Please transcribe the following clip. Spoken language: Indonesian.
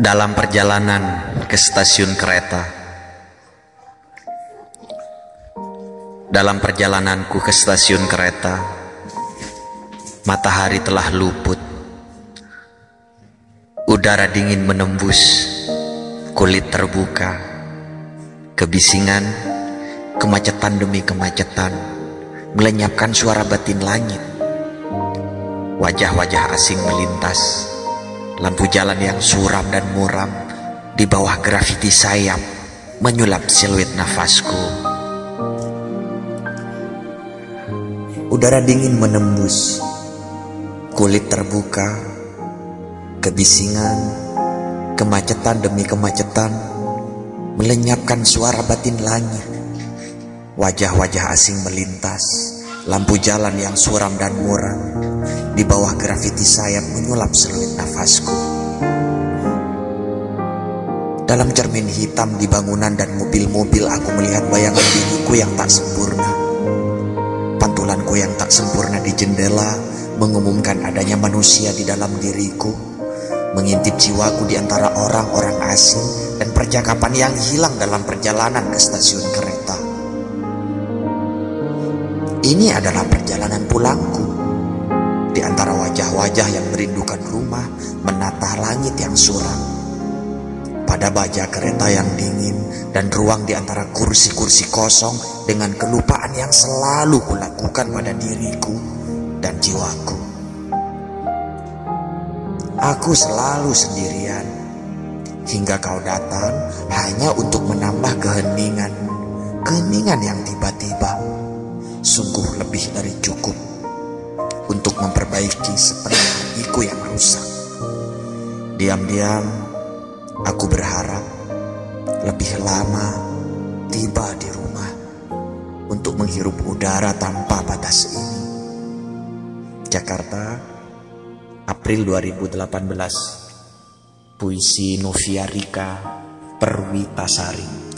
Dalam perjalanan ke stasiun kereta. Dalam perjalananku ke stasiun kereta Matahari telah luput. Udara dingin menembus Kulit terbuka Kebisingan Kemacetan demi kemacetan Melenyapkan suara batin langit. Wajah-wajah asing melintas Lampu jalan yang suram dan muram di bawah grafiti sayap menyulap siluet nafasku. Udara dingin menembus, kulit terbuka, kebisingan, kemacetan demi kemacetan melenyapkan suara batin langit. Wajah-wajah asing melintas, lampu jalan yang suram dan muram di bawah grafiti sayap menyulap seluit nafasku. Dalam cermin hitam di bangunan dan mobil-mobil aku melihat bayangan diriku yang tak sempurna. Pantulanku yang tak sempurna di jendela mengumumkan adanya manusia di dalam diriku. Mengintip jiwaku di antara orang-orang asing dan percakapan yang hilang dalam perjalanan ke stasiun kereta. Ini adalah perjalanan pulangku di antara wajah-wajah yang merindukan rumah menatah langit yang suram. Pada baja kereta yang dingin dan ruang di antara kursi-kursi kosong dengan kelupaan yang selalu kulakukan pada diriku dan jiwaku. Aku selalu sendirian hingga kau datang hanya untuk menambah keheningan. Keheningan yang tiba-tiba sungguh lebih dari cukup untuk memperbaiki sepenuh hatiku yang rusak. Diam-diam, aku berharap lebih lama tiba di rumah untuk menghirup udara tanpa batas ini. Jakarta, April 2018. Puisi Novia Rika Perwitasari.